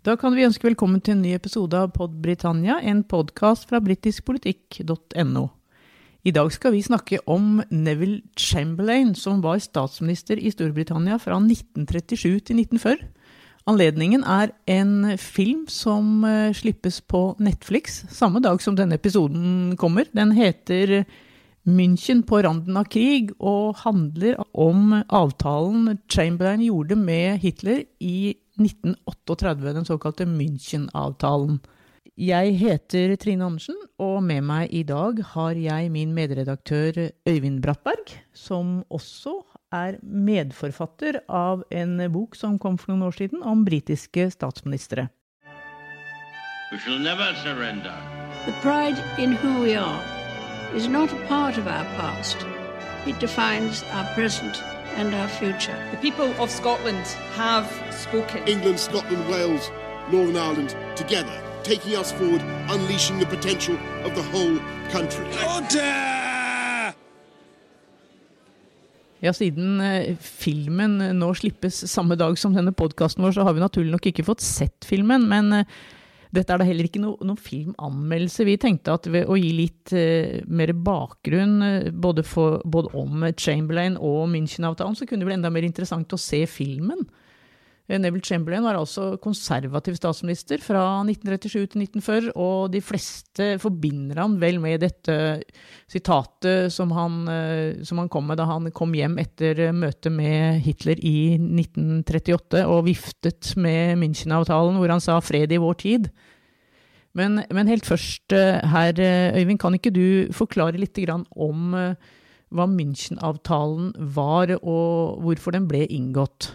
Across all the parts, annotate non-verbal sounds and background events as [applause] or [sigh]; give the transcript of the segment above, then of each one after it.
Da kan vi ønske velkommen til en ny episode av Pod Britannia, en podkast fra britiskpolitikk.no. I dag skal vi snakke om Neville Chamberlain, som var statsminister i Storbritannia fra 1937 til 1940. Anledningen er en film som eh, slippes på Netflix samme dag som denne episoden kommer. Den heter München på randen av krig og handler om avtalen Chamberlain gjorde med Hitler i 1938, den såkalte München-avtalen. Jeg heter Trine Andersen, og med meg i dag har jeg min medredaktør Øyvind Brattberg, som også er medforfatter av en bok som kom for noen år siden om britiske statsministre. We shall never surrender. The pride in who we are is not a part of our past. It defines our present and our future. The people of Scotland have spoken. England, Scotland, Wales, Northern Ireland together, taking us forward, unleashing the potential of the whole country. Ja, siden eh, filmen nå slippes samme dag som denne podkasten vår, så har vi naturlig nok ikke fått sett filmen. Men eh, dette er da heller ikke noen filmanmeldelse. Vi tenkte at ved å gi litt uh, mer bakgrunn uh, både, for, både, om Chamberlain og München-avtalen, så kunne det bli enda mer interessant å se filmen. Neville Chamberlain var altså konservativ statsminister fra 1937 til 1940, og de fleste forbinder han vel med dette sitatet som han, som han kom med da han kom hjem etter møtet med Hitler i 1938 og viftet med München-avtalen, hvor han sa 'fred i vår tid'. Men, men, helt først her, Øyvind, kan ikke du forklare litt om hva München-avtalen var, og hvorfor den ble inngått?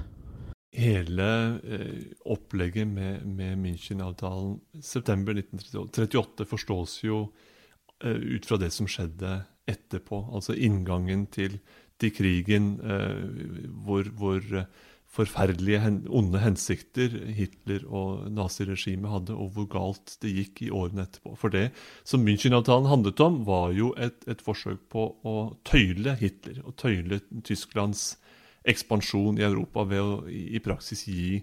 Hele eh, opplegget med, med München-avtalen september 1938 forstås jo eh, ut fra det som skjedde etterpå. Altså inngangen til, til krigen, eh, hvor, hvor forferdelige, onde hensikter Hitler og naziregimet hadde, og hvor galt det gikk i årene etterpå. For det som München-avtalen handlet om, var jo et, et, forsøk på å tøyle Hitler, og tøyle Tysklands ekspansjon i Europa ved å i praksis gi,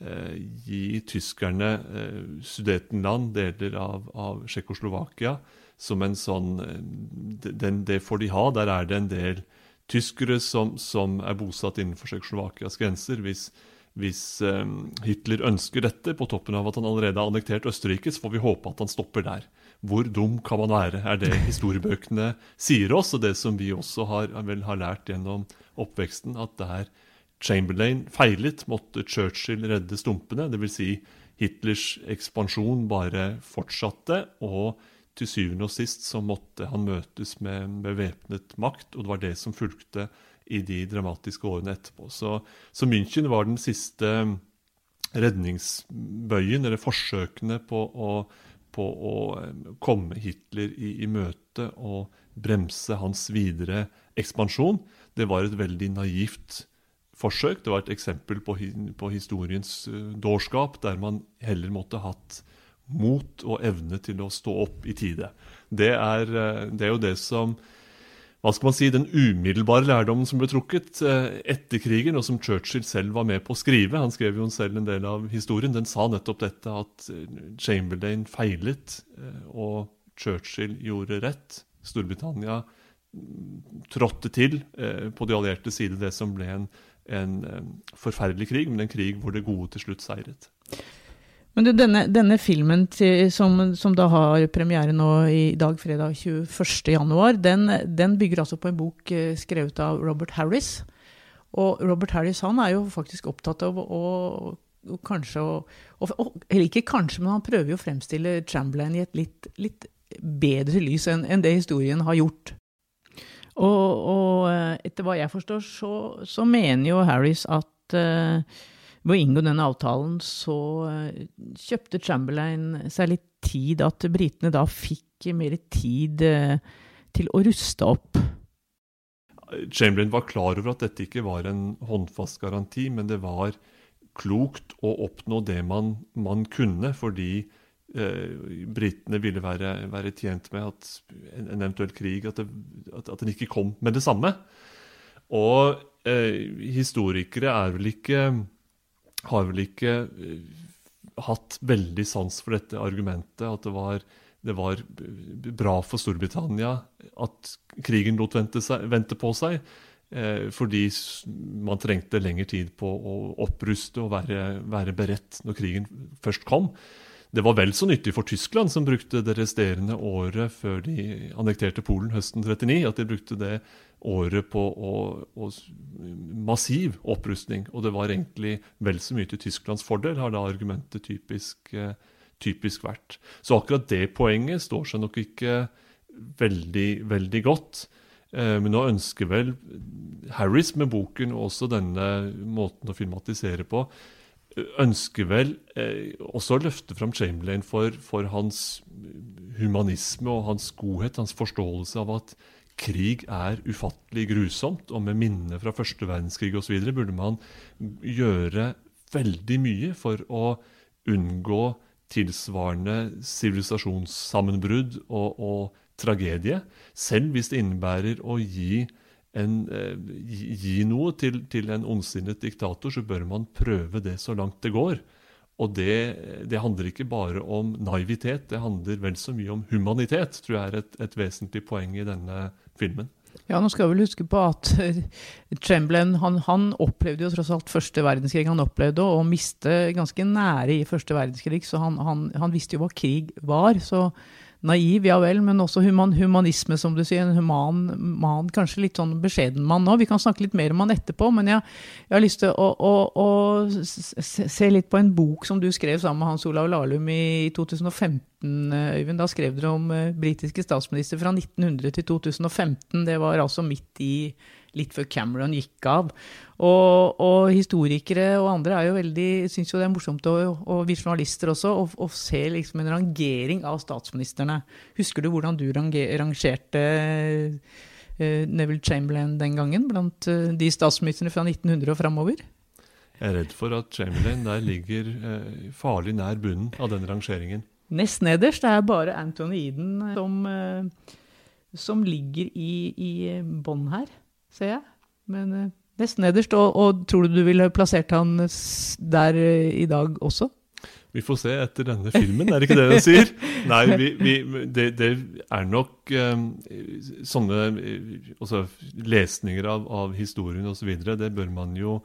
eh, gi tyskerne eh, Sudetenland, deler av, av Tsjekkoslovakia, som en sånn eh, den, Det får de ha. Der er det en del tyskere som, som er bosatt innenfor Tsjekkoslovakias grenser. Hvis, hvis um, Hitler ønsker dette, på toppen av at han allerede har annektert Østerrike, så får vi håpe at han stopper der. Hvor dum kan man være, er det historiebøkene sier oss, og det som vi også har, vel har lært gjennom oppveksten, at der Chamberlain feilet, måtte Churchill redde stumpene. Dvs. Si Hitlers ekspansjon bare fortsatte. og til syvende og sist så måtte han møtes med bevæpnet makt, og det var det som fulgte i de dramatiske årene etterpå. Så, så München var den siste redningsbøyen, eller forsøkene på å, på å eh, komme Hitler i, i møte og bremse hans videre ekspansjon. Det var et veldig naivt forsøk. Det var et eksempel på, på historiens eh, dårskap, der man heller måtte hatt mot og evne til å stå opp i tide. Det er, eh, det er, jo det som hva skal man si, Den umiddelbare lærdommen som ble trukket eh, etter krigen, og som Churchill selv var med på å skrive, han skrev jo selv en del av historien, den sa nettopp dette at Chamberlain feilet, og Churchill gjorde rett. Storbritannia trådte til på de allierte side det som ble en, en forferdelig krig, men en krig hvor det gode til slutt seiret. Men du, denne, denne filmen til, som, som, da har premiere nå i dag, fredag 21.1, den, den bygger altså på en bok eh, skrevet av Robert Harris. Og Robert Harris han er jo faktisk opptatt av å kanskje å Eller ikke kanskje, men han prøver jo å fremstille Chamberlain i et litt, litt bedre lys enn, enn det historien har gjort. Og, og, eh, etter hva jeg forstår, så, så mener jo Harris at uh, ved å inngå denne avtalen så uh, kjøpte Chamberlain seg litt tid, at britene da fikk mer tid uh, til å ruste opp. Chamberlain var klar over at dette ikke var en håndfast garanti, men det var klokt å oppnå det man, man kunne, fordi britene ville være, være, tjent med at en, en eventuell krig at, det, at, at, den ikke kom med det samme. Og eh, historikere er vel ikke har vel ikke eh, hatt veldig sans for dette argumentet. At det var, det var bra for Storbritannia at krigen lot vente, seg, vente på seg. Eh, fordi man trengte lengre tid på å oppruste og være, være beredt når krigen først kom. Det var vel så nyttig for Tyskland, som brukte det resterende året før de annekterte Polen høsten 39, at de brukte det året på å, å, massiv opprustning. Og det var egentlig vel så mye til Tysklands fordel, har da argumentet typisk, eh, typisk vært. Så akkurat det poenget står seg nok ikke veldig, veldig godt. Eh, men nå ønsker vel Harris med boken og også denne måten å filmatisere på ønsker vel eh, også å løfte fram Chamberlain for, for, hans humanisme og hans godhet, hans forståelse av at krig er ufattelig grusomt, og med minne fra første verdenskrig osv. burde man gjøre veldig mye for å unngå tilsvarende sivilisasjonssammenbrudd og, og tragedie, selv hvis det innebærer å gi en, eh, gi noe til, til en ondsinnet diktator, så bør man prøve det så langt det går. Og det, det, handler ikke bare om naivitet, det handler vel så mye om humanitet, tror jeg er et, et vesentlig poeng i denne filmen. Ja, nå skal jeg vel huske på at eh, Chamberlain han, han, opplevde jo tross alt første verdenskrig. Han opplevde å miste ganske nære i første verdenskrig, så han, han, han visste jo hva krig var. så naiv, ja vel, men også human, humanisme, som du sier. En human mann, kanskje litt sånn beskjeden mann nå. Vi kan snakke litt mer om han etterpå, men jeg, jeg har lyst til å, å, å, se litt på en bok som du skrev sammen med Hans Olav Lahlum i 2015, Øyvind. Da skrev dere om uh, britiske statsminister fra 1900 til 2015. Det var altså midt i litt før Cameron gikk av. Og, og historikere og andre er jo veldig, syns jo det er morsomt, og, og vi journalister også, å, se liksom en rangering av statsministrene. Husker du hvordan du rangerte uh, Neville Chamberlain den gangen blant uh, de statsministrene fra 1900 og framover? Jeg er redd for at Chamberlain der ligger uh, farlig nær bunnen av den rangeringen. Nest nederst er bare Anthony Eden som, som ligger i, i bånn her ser jeg. Men uh, nesten nederst. Og, og, tror du du ville plassert han der uh, i dag også? Vi får se etter denne filmen, er det ikke det du sier? [laughs] Nei, vi, vi, det, det, er nok um, sånne altså, lesninger av, av historien osv. Det bør man jo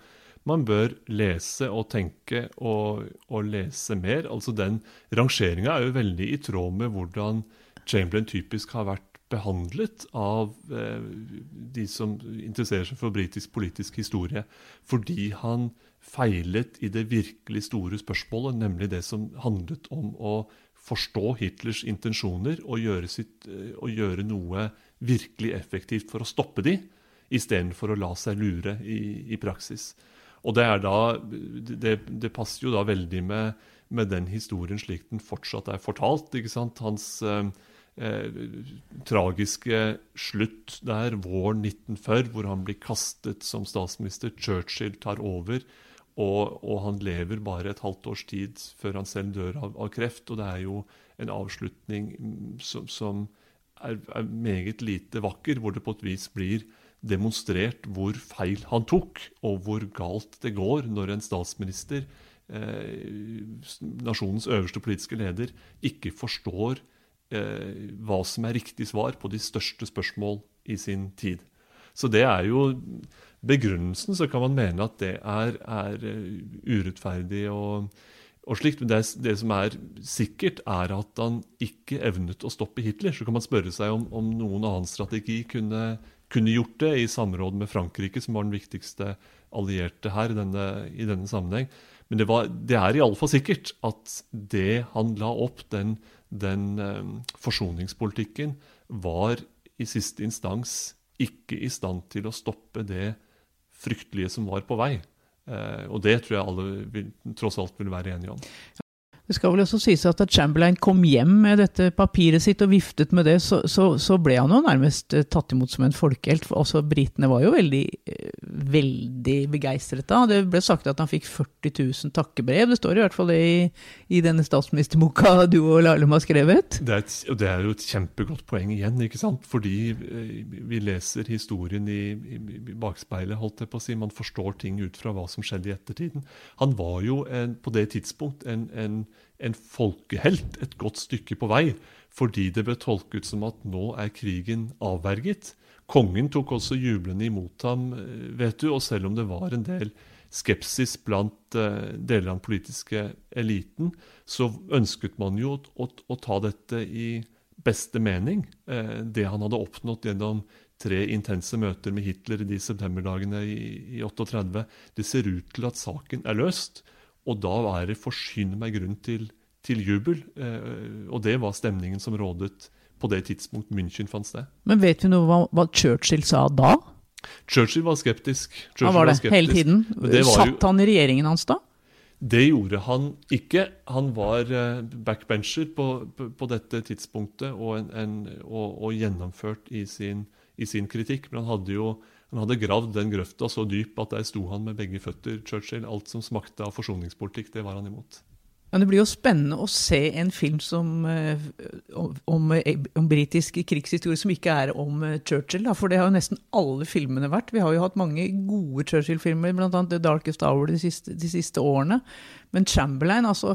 man bør lese og tenke og, og lese mer. Altså Den rangeringa er jo veldig i tråd med hvordan Chamberlain typisk har vært behandlet av eh, de som interesserer seg for britisk politisk historie, fordi han feilet i det virkelig store spørsmålet, nemlig det som handlet om å forstå Hitlers intensjoner og gjøre, sitt, eh, og gjøre noe virkelig effektivt for å stoppe de, istedenfor å la seg lure i, i praksis. Og det, da, det, det, passer jo da veldig med, med, den historien slik den fortsatt er fortalt. ikke sant? Hans... Eh, tragiske slutt der våren 1940, hvor han blir kastet som statsminister. Churchill tar over, og, og, han lever bare et halvt års tid før han selv dør av, av kreft. Og det er jo en avslutning som, som er, er, meget lite vakker, hvor det på et vis blir demonstrert hvor feil han tok, og hvor galt det går når en statsminister, eh, nasjonens øverste politiske leder, ikke forstår eh, hva som er riktig svar på de største spørsmål i sin tid. Så det er jo begrunnelsen, så kan man mene at det er, er eh, urettferdig og, og slikt. Men det, det, som er sikkert, er at han ikke evnet å stoppe Hitler. Så kan man spørre seg om, om noen annen strategi kunne, kunne, gjort det, i samråd med Frankrike, som var den viktigste allierte her i denne, i denne sammenheng. Men det, var, det er iallfall sikkert at det han la opp, den den eh, forsoningspolitikken var i siste instans ikke i stand til å stoppe det fryktelige som var på vei. Eh, og det tror jeg alle vil, tross alt vil være enige om. Det skal vel også sies at da Chamberlain kom hjem med dette papiret sitt og viftet med det, så, så, så ble han jo nærmest eh, tatt imot som en folkehelt. Altså, britene var jo veldig, eh, veldig begeistret da. Det ble sagt at han fikk 40 000 takkebrev. Det står i hvert fall det i, i denne statsministerboka du og Lahlum har skrevet. Det er, et, det er jo et kjempegodt poeng igjen, ikke sant? fordi eh, vi leser historien i, i, i bakspeilet, holdt jeg på å si. Man forstår ting ut fra hva som skjedde i ettertiden. Han var jo en, på det tidspunkt en, en en folkehelt et godt stykke på vei, fordi det ble tolket som at nå er krigen avverget. Kongen tok også jublende imot ham, eh, vet du, og selv om det var en del skepsis blant uh, deler av den politiske eliten, så ønsket man jo å, å, å ta dette i beste mening. Uh, det han hadde oppnådd gjennom tre intense møter med Hitler i de septemberdagene i, i 38, det ser ut til at saken er løst. Og da er det forsyn meg grunn til, til jubel. Eh, og det var stemningen som rådet på det tidspunkt München fant sted. Men vet vi noe hva, hva Churchill sa da? Churchill var skeptisk. Churchill han var det var skeptisk. hele tiden. Satt jo, han i regjeringen hans da? Det gjorde han ikke. Han var eh, backbencher på, på, på dette tidspunktet og, en, en, og, og gjennomført i sin, i sin, kritikk. Men han hadde jo han hadde gravd den grøfta så dyp at der sto han med begge føtter. Churchill, Alt som smakte av forsoningspolitikk, det var han imot. Men det blir jo spennende å se en film som, eh, om, om, om britisk krigshistorie som ikke er om eh, Churchill. For det har jo nesten alle filmene vært. Vi har jo hatt mange gode Churchill-filmer, bl.a. The Darkest Hour de siste, de siste årene. Men Chamberlain, altså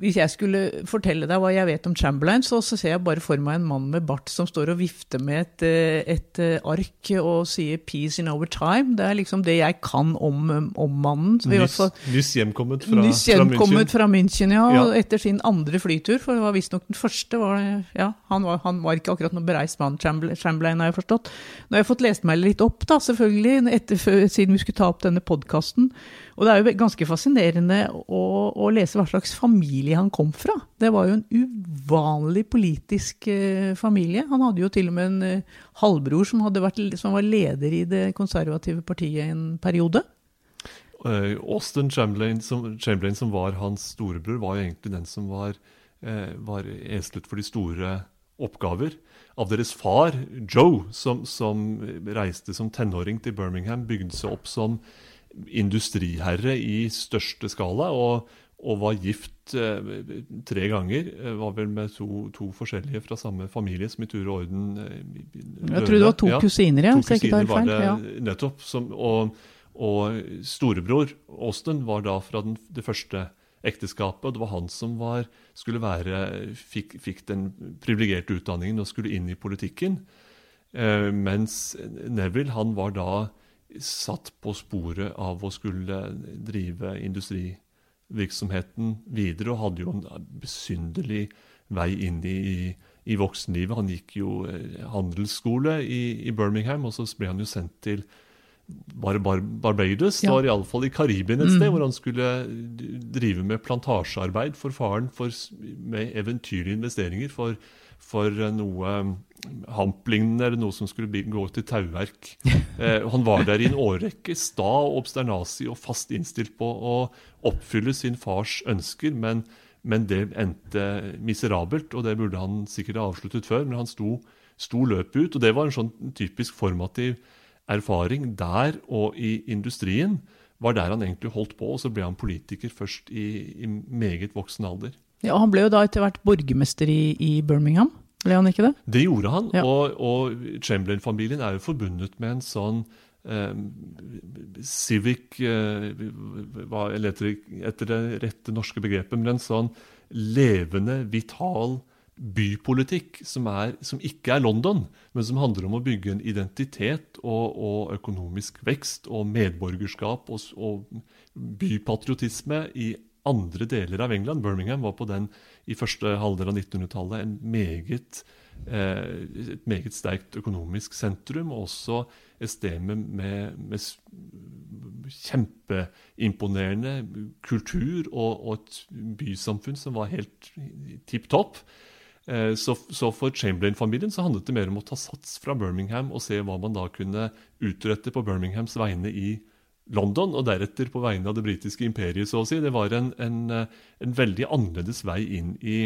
hvis jeg skulle fortelle deg hva jeg vet om Chamberlain, så, så, ser jeg bare for meg en mann med bart som står og vifter med et, eh, et, eh, ark og sier 'peace in over time'. Det er liksom det jeg kan om, om mannen. Nyss, hjemkommet fra, nyss hjemkommet fra München. ja, ja. Etter sin andre flytur. For det var visstnok den første. Var, ja, han, var, han, var, ikke akkurat noen bereist mann, Chamberlain, har jeg forstått. Nå har jeg fått lest meg litt opp, da, selvfølgelig, etter, siden vi skulle ta opp denne podkasten. Og det er jo ganske fascinerende å, å, lese hva slags familie han kom fra. Det var jo en uvanlig politisk eh, familie. Han hadde jo til og med en eh, halvbror som, vært, som, var leder i det konservative partiet en periode. Uh, Austin Chamberlain som, Chamberlain, som var hans storebror, var jo egentlig den som var, var eslet for de store oppgaver. Av deres far, Joe, som, som reiste som tenåring til Birmingham, bygde seg opp som industriherre i største skala. og, og var gift eh, tre ganger. Eh, var vel med to, to, forskjellige fra samme familie, som i tur og orden døde. Jeg tror det var to ja, kusiner, ja. To kusiner var det ja. nettopp. Som, og, og, storebror Austin var da fra den, det første ekteskapet, og det var han som var, skulle være, fikk, fikk den privilegerte utdanningen og skulle inn i politikken. Eh, mens Neville han var da satt på sporet av å skulle drive industrivirksomheten videre, og hadde jo en besynderlig vei inn i, i voksenlivet. Han gikk jo eh, handelsskole i, i, Birmingham, og så ble han jo sendt til Bar Bar Barbados, ja. var iallfall i Karibien et sted, mm. hvor han skulle drive med plantasjearbeid for faren for, med eventyrlige investeringer for, for noe hamplignende eller noe som skulle gå til tauverk. [laughs] Eh, han var der i en årrekke, sta og obsternasi og fast innstilt på å oppfylle sin fars ønsker, men, men, det endte miserabelt, og det burde han sikkert ha avsluttet før. Men han sto, sto løpet ut, og det var en sånn typisk formativ erfaring der og i industrien. var der han egentlig holdt på, og så ble han politiker først i, i meget voksen alder. Ja, Han ble jo da etter hvert borgermester i, i Birmingham? Ble han ikke det? Det gjorde han. Ja. Og, og Chamberlain-familien er jo forbundet med en sånn eh, civic eh, hva, etter, etter det rette norske begrepet, men en sånn levende, vital bypolitikk som, er, som, ikke er London, men som handler om å bygge en identitet og, og økonomisk vekst og medborgerskap og, og bypatriotisme i andre deler av England. Birmingham var på den i første halvdel av 1900-tallet en meget, eh, et meget sterkt økonomisk sentrum, og også et sted med, med, med kjempeimponerende kultur og, og, et bysamfunn som var helt tipp topp. Eh, så, så, for Chamberlain-familien så handlet det mer om å ta sats fra Birmingham og se hva man da kunne utrette på Birminghams vegne i London, og deretter på vegne av det britiske imperiet, så å si. Det var en, en, eh, en veldig annerledes vei inn i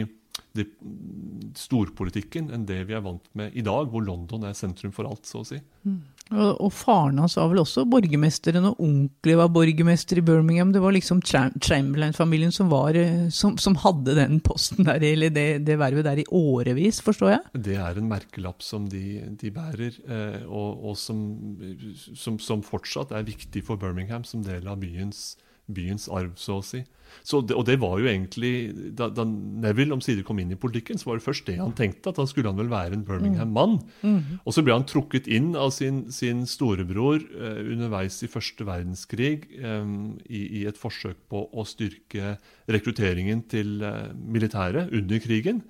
storpolitikken enn det vi er vant med i dag, hvor London er sentrum for alt, så å si. Og, og faren hans var vel også borgermesteren, og onkelen var borgermester i Birmingham. Det var liksom Chamberlain-familien som, eh, som, som hadde den posten der, eller det, det vervet der i årevis, forstår jeg? Det er en merkelapp som de, de bærer, eh, og, og som, som, som fortsatt er viktig for Birmingham som del av byens, byens arv, så å si. Så det, og det var jo egentlig, da, da Neville omsider kom inn i politikken, så var det først det han tenkte, at han skulle han vel være en Birmingham-mann. Og så ble han trukket inn av sin, sin storebror eh, underveis i første verdenskrig eh, i, i et forsøk på å styrke rekrutteringen til eh, militæret under krigen.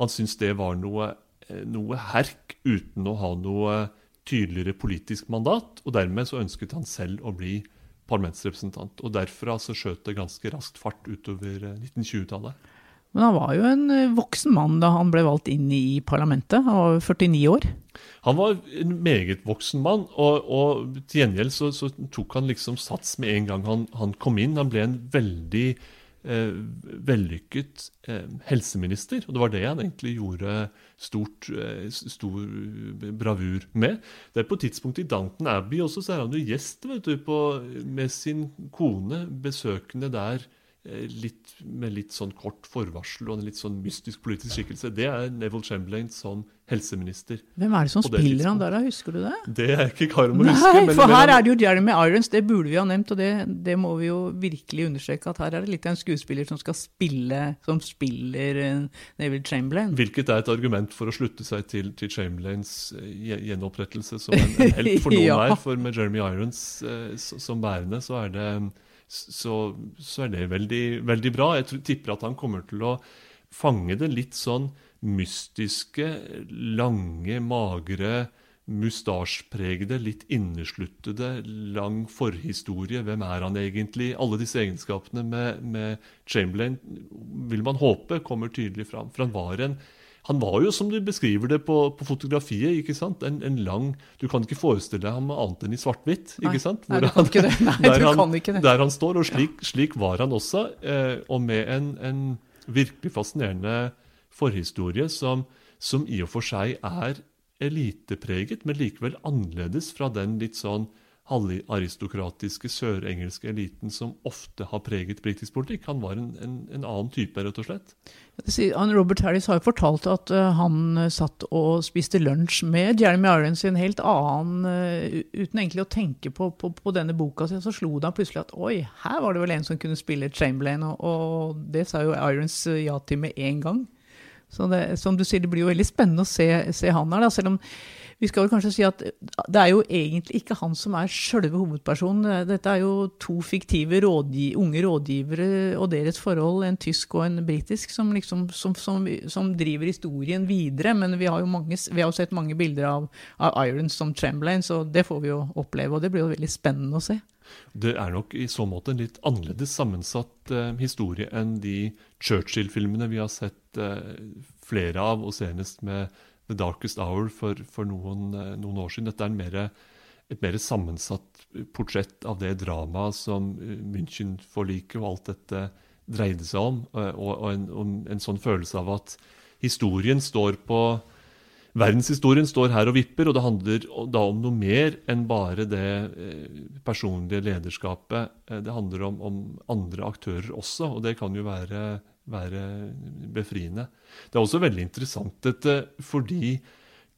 Han syntes det var noe, eh, noe herk uten å ha noe tydeligere politisk mandat, og dermed så ønsket han selv å bli parlamentsrepresentant. Og derfra så skjøt det ganske raskt fart utover eh, 1920-tallet. Men han var jo en eh, voksen mann da han ble valgt inn i parlamentet. Han var jo 49 år. Han var en meget voksen mann, og, og til gjengjeld så, så tok han liksom sats med en gang han, han kom inn. Han ble en veldig eh, vellykket eh, helseminister, og det var det han egentlig gjorde stort, eh, stor bravur med. Det er på tidspunktet i Downton Abbey også, så er han jo gjest vet du, på, med sin kone, besøkende der eh, litt, med litt sånn kort forvarsel og en litt sånn mystisk politisk skikkelse. Det er Neville Chamberlain som helseminister. Hvem er det som spiller det han der, da? Husker du det? Det er ikke kar om å huske. Nei, for her er det jo Jeremy Irons, det burde vi ha nevnt, og det, det må vi jo virkelig understreke. At her er det litt av en skuespiller som skal spille, som spiller eh, Neville Chamberlain. Hvilket er et argument for å slutte seg til, til Chamberlains eh, gjenopprettelse som en, en helt for [laughs] noen Ja. er. For med Jeremy Irons eh, som bærende, så er det, så, så er det veldig, veldig bra. Jeg tror, tipper at han kommer til å fange det litt sånn mystiske, lange, magre, mustasjpregede, litt innesluttede, lang forhistorie. Hvem er han egentlig? Alle disse egenskapene med, med Chamberlain vil man håpe kommer tydelig fram. For han var en han var jo, som du beskriver det på, på fotografiet, ikke sant? En, en lang Du kan ikke forestille ham annet enn i svart-hvitt. Ikke sant? Nei, du kan ikke det. Nei, [laughs] du han, kan ikke det. Der han står, og slik, slik var han også. Eh, og med en, en virkelig fascinerende forhistorie som, som i og for seg er elitepreget, men likevel annerledes fra den litt sånn halvaristokratiske sørengelske eliten som ofte har preget britisk politikk. Han var en, en, en annen type, rett og slett. Robert Harris har jo fortalt at eh, han eh, satt og spiste lunsj med Jeremy Irons i en helt annen eh, Uten egentlig å tenke på, på, på denne boka så slo det han plutselig at oi, her var det vel en som kunne spille Chamberlain, og, og det sa jo Irons ja til med en gang. Så det, som du sier, det blir jo veldig spennende å se, se han her, da, selv om vi skal vel kanskje si at det er jo egentlig ikke han som er sjølve hovedpersonen. Dette er jo to fiktive rådgi unge rådgivere og deres forhold, en tysk og en britisk, som, liksom, som, som, som driver historien videre. Men vi har jo mange, vi har sett mange bilder av, av Irons som Chamberlain, så det får vi jo oppleve. Og det blir jo veldig spennende å se. Det er nok i så måte en litt annerledes sammensatt eh, historie enn de Churchill-filmene vi har sett eh, flere av, og senest med The Darkest Hour for, for noen, eh, noen år siden. Dette er en mere, et mer sammensatt portrett av det dramaet som eh, München-forliket og alt dette dreide seg om, eh, og, og, en, og en sånn følelse av at historien står på Verdenshistorien står her og vipper, og det handler da om noe mer enn bare det personlige lederskapet. Det handler om, om andre aktører også, og det kan jo være, være befriende. Det er også veldig interessant dette fordi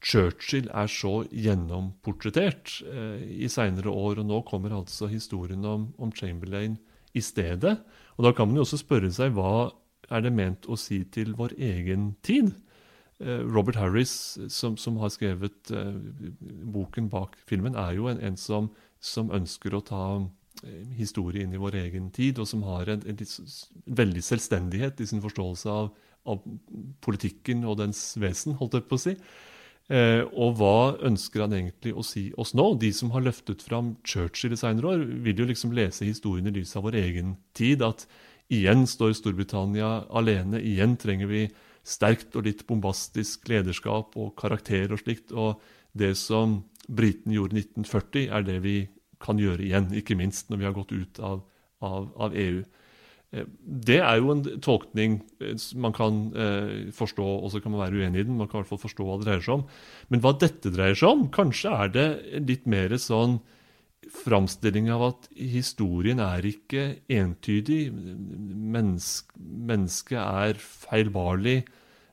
Churchill er så gjennomportrettert eh, i seinere år, og nå kommer altså historien om, om Chamberlain i stedet. Og da kan man jo også spørre seg hva er det ment å si til vår egen tid? Eh, Robert Harris, som, som har skrevet eh, boken bak filmen, er jo en, en som, som ønsker å ta historie inn i vår egen tid, og som har en, en en veldig selvstendighet i sin forståelse av, av politikken og dens vesen, holdt jeg på å si. Eh, og hva ønsker han egentlig å si oss nå? De som har løftet fram Churchill i senere år, vil jo liksom lese historien i lys av vår egen tid. At igjen står Storbritannia alene, igjen trenger vi sterkt og litt bombastisk lederskap og karakter og slikt. Og det som britene gjorde i 1940, er det vi kan gjøre igjen, ikke minst når vi har gått ut av, av, av EU. Eh, det er jo en tolkning eh, man kan eh, forstå, og så kan man være uenig i den. Man kan i hvert fall forstå hva det dreier seg om. Men hva dette dreier seg om, kanskje er det litt mer sånn framstilling av at historien er ikke entydig. Mennesk, mennesket er feilbarlig.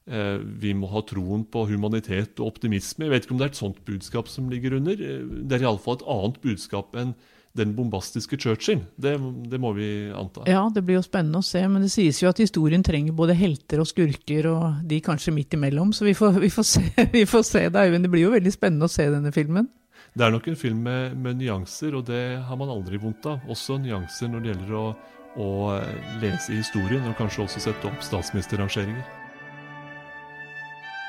Eh, vi må ha troen på humanitet og optimisme. Jeg vet ikke om det er et sånt budskap som ligger under. Eh, det er iallfall et annet budskap enn den bombastiske Churchill. Det, det, må vi anta. Ja, det blir jo spennende å se. Men det sies jo at historien trenger både helter og skurker, og de kanskje midt imellom. Så vi får, vi får se, [laughs] vi får se det, Øyvind. Det blir jo veldig spennende å se denne filmen. Det er nok en film med, med, nyanser, og det har man aldri vondt av. Også nyanser når det gjelder å, å lese historien, og kanskje også sette opp statsministerrangeringer.